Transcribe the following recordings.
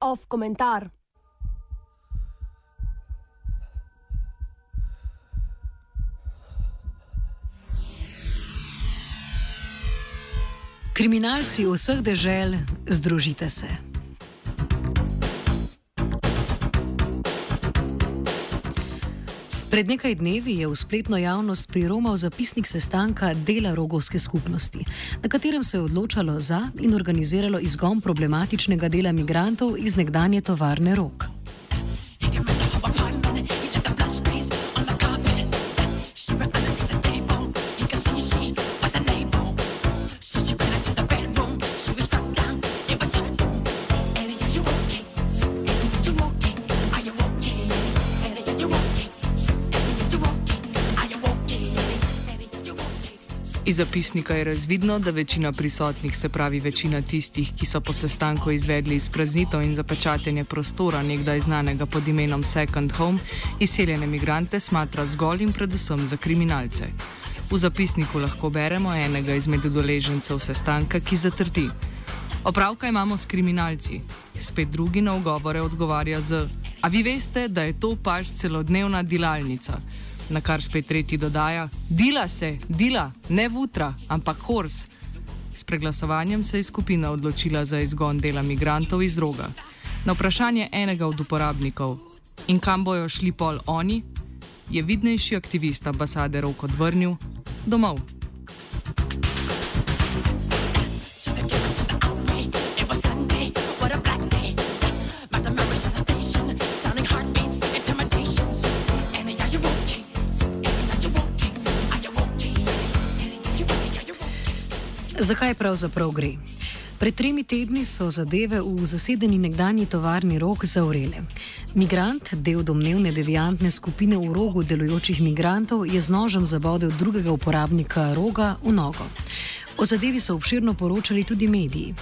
Off komentar. Kriminalci vseh dežel, združite se. Pred nekaj dnevi je v spletno javnost priromal zapisnik sestanka dela rogovske skupnosti, na katerem se je odločalo za in organiziralo izgon problematičnega dela migrantov iz nekdanje tovarne rok. Iz zapisnika je razvidno, da večina prisotnih, se pravi večina tistih, ki so po sestanku izvedli izpraznitev in zapečatenje prostora nekdaj znanega pod imenom Second Home, izseljene migrante smatra zgolj in predvsem za kriminalce. V zapisniku lahko beremo enega izmed udeležencev sestanka, ki zatrdi: Opravka imamo s kriminalci. Spet drugi na ogovore odgovarja z: A vi veste, da je to pač celodnevna dilalnica na kar spet tretji dodaja: Dila se, dila, ne vutra, ampak hors. S preglasovanjem se je skupina odločila za izgon dela migrantov iz roga. Na vprašanje enega od uporabnikov, in kam bojo šli pol oni, je vidnejši aktivist ambasade rok odvrnil: domov. Zakaj pravzaprav gre? Pred tremi tedni so zadeve v zasedeni nekdanji tovarni rok zaurele. Migrant, del domnevne deviantne skupine v rogu delujočih migrantov, je z nožem zabodel drugega uporabnika roga v nogo. O zadevi so obširno poročali tudi mediji.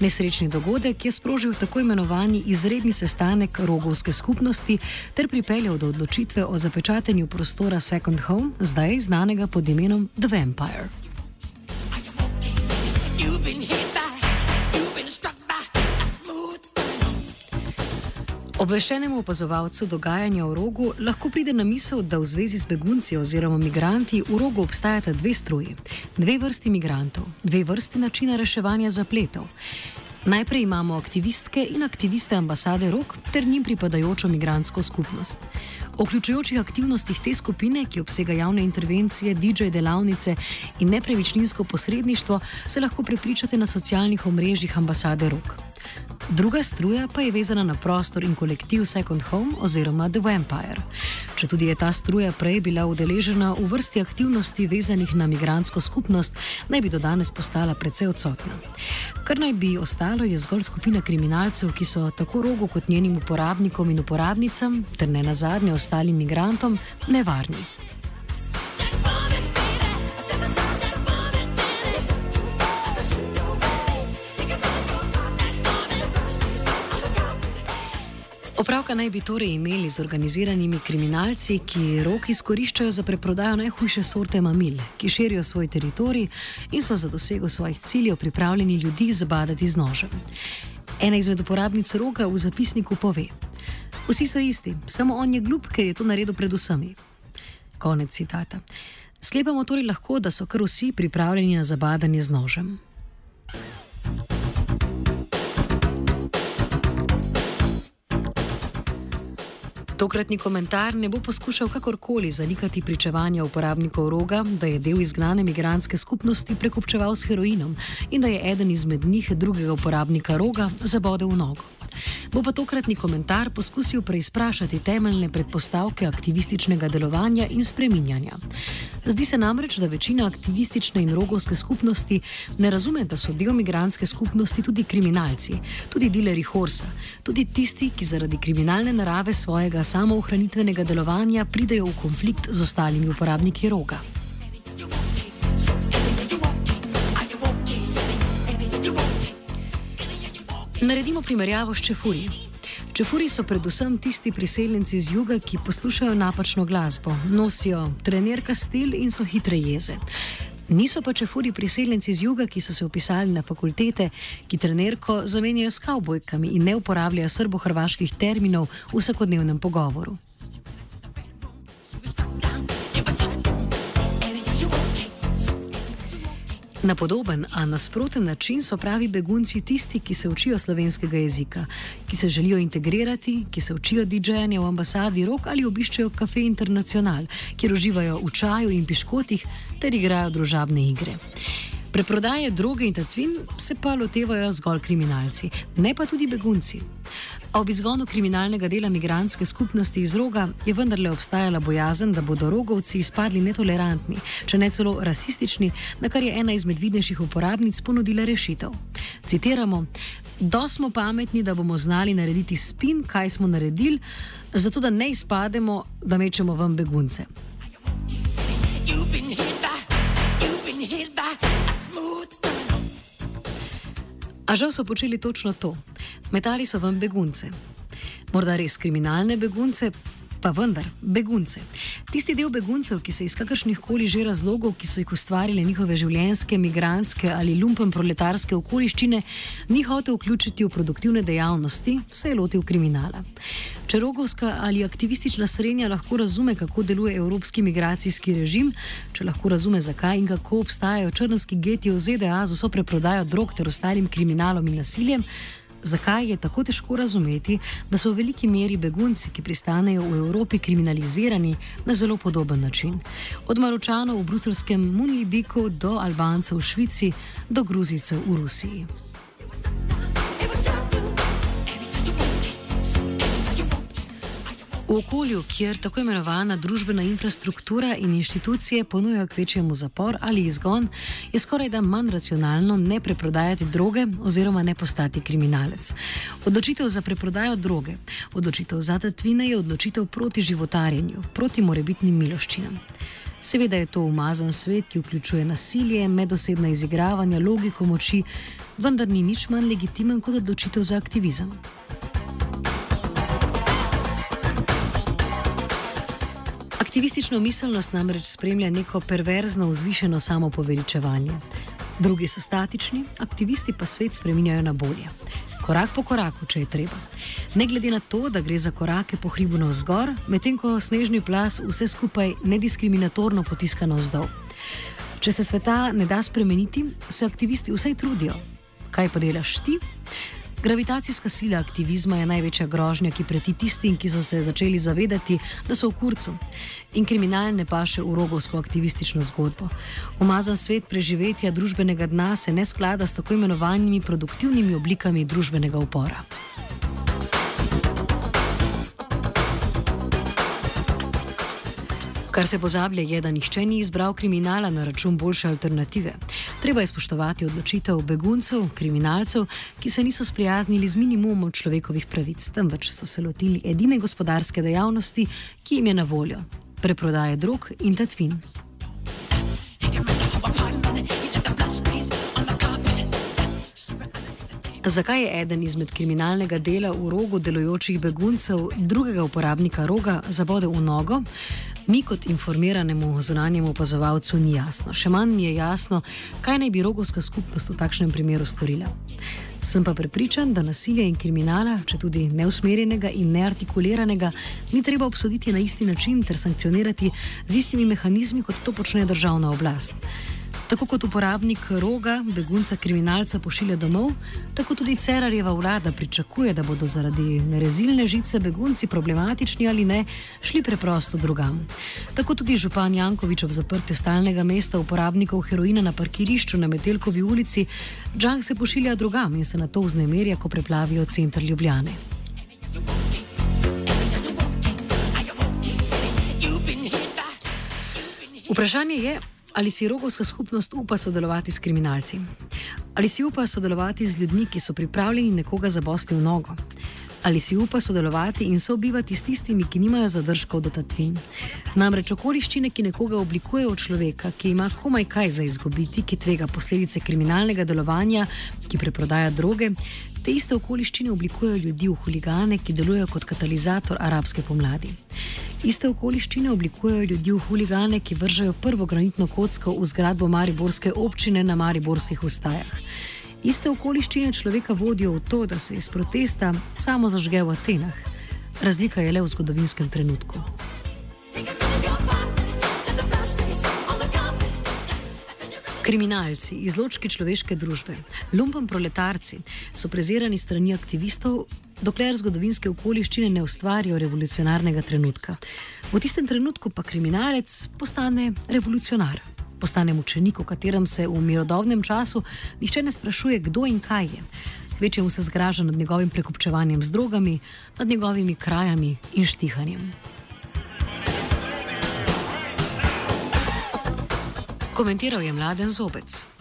Nesrečni dogodek je sprožil tako imenovani izredni sestanek rogovske skupnosti ter pripeljal do odločitve o zapečatenju prostora Second Home, zdaj znanega pod imenom The Vampire. Obveščenemu opazovalcu dogajanja v rogu lahko pride na misel, da v zvezi z begunci oziroma migranti v rogu obstajata dve stroji, dve vrsti migrantov, dve vrsti načina reševanja zapletov. Najprej imamo aktivistke in aktiviste ambasade ROK ter njim pripadajočo migransko skupnost. O vključujočih aktivnostih te skupine, ki obsega javne intervencije, DJ delavnice in nepremičninsko posredništvo, se lahko prepričate na socialnih omrežjih ambasade ROK. Druga struja pa je vezana na prostor in kolektiv Second Home oziroma The Vampire. Če tudi je ta struja prej bila udeležena v vrsti aktivnosti vezanih na migransko skupnost, naj bi do danes postala precej odsotna. Kar naj bi ostalo je zgolj skupina kriminalcev, ki so tako rogu kot njenim uporabnikom in uporabnicam, ter ne nazadnje ostalim migrantom, nevarni. Opravka naj bi torej imeli z organiziranimi kriminalci, ki rok izkoriščajo za preprodajo najhujše sorte mamil, ki širijo svoj teritorij in so za dosego svojih ciljev pripravljeni ljudi zabadati z nožem. Ena izmed uporabnic roka v zapisniku pove: Vsi so isti, samo on je glup, ker je to naredil predvsem. Konec citata. Sklepamo torej lahko, da so kar vsi pripravljeni na zabadanje z nožem. Tokratni komentar ne bo poskušal kakorkoli zanikati pričevanja uporabnikov roga, da je del izgnane migranske skupnosti prekupčeval s heroinom in da je eden izmed njih drugega uporabnika roga zabodel v nogo. Bo pa tokratni komentar poskusil preizprašati temeljne predpostavke aktivističnega delovanja in spreminjanja. Zdi se namreč, da večina aktivistične in rogovske skupnosti ne razume, da so del migranske skupnosti tudi kriminalci, tudi dileri Horsa, tudi tisti, ki zaradi kriminalne narave svojega samoohranitvenega delovanja pridejo v konflikt z ostalimi uporabniki roga. Naredimo primerjavo s čefurji. Čefuri so predvsem tisti priseljenci z juga, ki poslušajo napačno glasbo, nosijo trenerka stil in so hitre jeze. Niso pa čefuri priseljenci z juga, ki so se upisali na fakultete, ki trenerko zamenjajo s kavbojkami in ne uporabljajo srbo-hrvaških terminov v vsakodnevnem pogovoru. Na podoben, a nasproten način so pravi begunci tisti, ki se učijo slovenskega jezika, ki se želijo integrirati, ki se učijo DJ-janja v ambasadi Rok ali obiščejo kafe International, kjer uživajo v čaju in piškotih ter igrajo družabne igre. Preprodaje droge in tatvin se pa lotevajo zgolj kriminalci, ne pa tudi begunci. Ob izgonu kriminalnega dela migranske skupnosti iz roga je vendarle obstajala bojazen, da bodo rogovci izpadli netolerantni, če ne celo rasistični, na kar je ena izmed vidnejših uporabnic ponudila rešitev. Citiramo: Do smo pametni, da bomo znali narediti spin, kaj smo naredili, zato da ne izpademo, da mečemo vam begunce. A žal so počeli točno to. Metali so vam begunce. Morda res kriminalne begunce, pa vendar begunce. Tisti del beguncev, ki se iz kakršnih koli že razlogov, ki so jih ustvarile njihove življenjske, migranske ali lumpen proletarske okoliščine, ni hotel vključiti v produktivne dejavnosti, se je lotil kriminala. Če rogovska ali aktivistična srednja lahko razume, kako deluje evropski migracijski režim, če lahko razume, zakaj in kako obstajajo črnski geti v ZDA z vso preprodajo drog ter ostalim kriminalom in nasiljem, zakaj je tako težko razumeti, da so v veliki meri begunci, ki pristanejo v Evropi, kriminalizirani na zelo podoben način. Od Maročanov v bruselskem Munlibiku do Albancev v Švici do Gruzicev v Rusiji. V okolju, kjer tako imenovana družbena infrastruktura in inštitucije ponujajo kvečjemu zapor ali izgon, je skoraj da manj racionalno ne preprodajati droge oziroma ne postati kriminalec. Odločitev za preprodajo droge, odločitev za tatvine je odločitev proti životarjenju, proti morebitnim miloščinam. Seveda je to umazan svet, ki vključuje nasilje, medosebna izigravanja, logiko moči, vendar ni nič manj legitimen kot odločitev za aktivizem. Aktivistično miselnost namreč spremlja neko perverzno vzvišeno samopoveličevanje. Drugi so statični, aktivisti pa svet spreminjajo na bolje. Korak po koraku, če je treba. Ne glede na to, da gre za korake po hribu navzgor, medtem ko snežni plas vse skupaj nediskriminatorno potiska navzdol. Če se sveta ne da spremeniti, se aktivisti vsaj trudijo. Kaj pa delaš ti? Gravitacijska sila aktivizma je največja grožnja, ki preti tistim, ki so se začeli zavedati, da so v kurcu. In kriminal ne paše v rogovsko aktivistično zgodbo. Umazan svet preživetja družbenega dna se ne sklada s tako imenovanimi produktivnimi oblikami družbenega upora. Kar se pozablja je, da nihče ni izbral kriminala na račun boljše alternative. Treba je spoštovati odločitev beguncev, kriminalcev, ki se niso sprijaznili z minimumom človekovih pravic, temveč so se lotili edine gospodarske dejavnosti, ki jim je na voljo: preprodaje drog in tatvin. Zakaj je eden izmed kriminalnega dela v rogu delujočih beguncev drugega uporabnika roga zabodel v nogo? Mi kot informiranemu zunanjemu opazovalcu ni jasno. Še manj je jasno, kaj naj bi rogovska skupnost v takšnem primeru storila. Sem pa prepričan, da nasilja in kriminala, če tudi neusmerjenega in neartikuliranega, ni treba obsoditi na isti način ter sankcionirati z istimi mehanizmi, kot to počne državna oblast. Tako kot uporabnik roga, begunca kriminalca pošilja domov, tako tudi Cerarjeva vlada pričakuje, da bodo zaradi nerezilne žice begunci problematični ali ne, šli preprosto drugam. Tako tudi župan Jankovič ob zaprtju stalnega mesta uporabnikov heroina na parkirišču na Metelkovi ulici, Džang se pošilja drugam in se na to vznemirja, ko preplavijo center Ljubljane. Vprašanje je, Ali si rogovska skupnost upa sodelovati s kriminalci? Ali si upa sodelovati z ljudmi, ki so pripravljeni nekoga zabosti v nogo? Ali si upa sodelovati in sobivati s tistimi, ki nimajo zadržkov do tatvin? Namreč okoliščine, ki nekoga oblikujejo v človeka, ki ima komaj kaj za izgubiti, ki tvega posledice kriminalnega delovanja, ki preprodaja droge, te iste okoliščine oblikujejo ljudi v huligane, ki delujejo kot katalizator arabske pomladi. Iste okoliščine oblikujejo ljudi v huligane, ki vržejo prvo granitno kocko v zgradbo Mariborske občine na Mariborskih ustajah. Iste okoliščine človeka vodijo v to, da se iz protesta samo zažge v Atenah. Razlika je le v zgodovinskem trenutku. Kriminalci, izločki človeške družbe, lumpen proletarci so prezirani strani aktivistov, dokler zgodovinske okoliščine ne ustvarijo revolucionarnega trenutka. V tistem trenutku pa kriminalec postane revolucionar, postane mučenik, v katerem se v mirodobnem času nihče ne sprašuje, kdo in kaj je. Kvečemu se zgraža nad njegovim prekupčevanjem z drogami, nad njegovimi krajami in štihanjem. Komentiral je mladen zobec.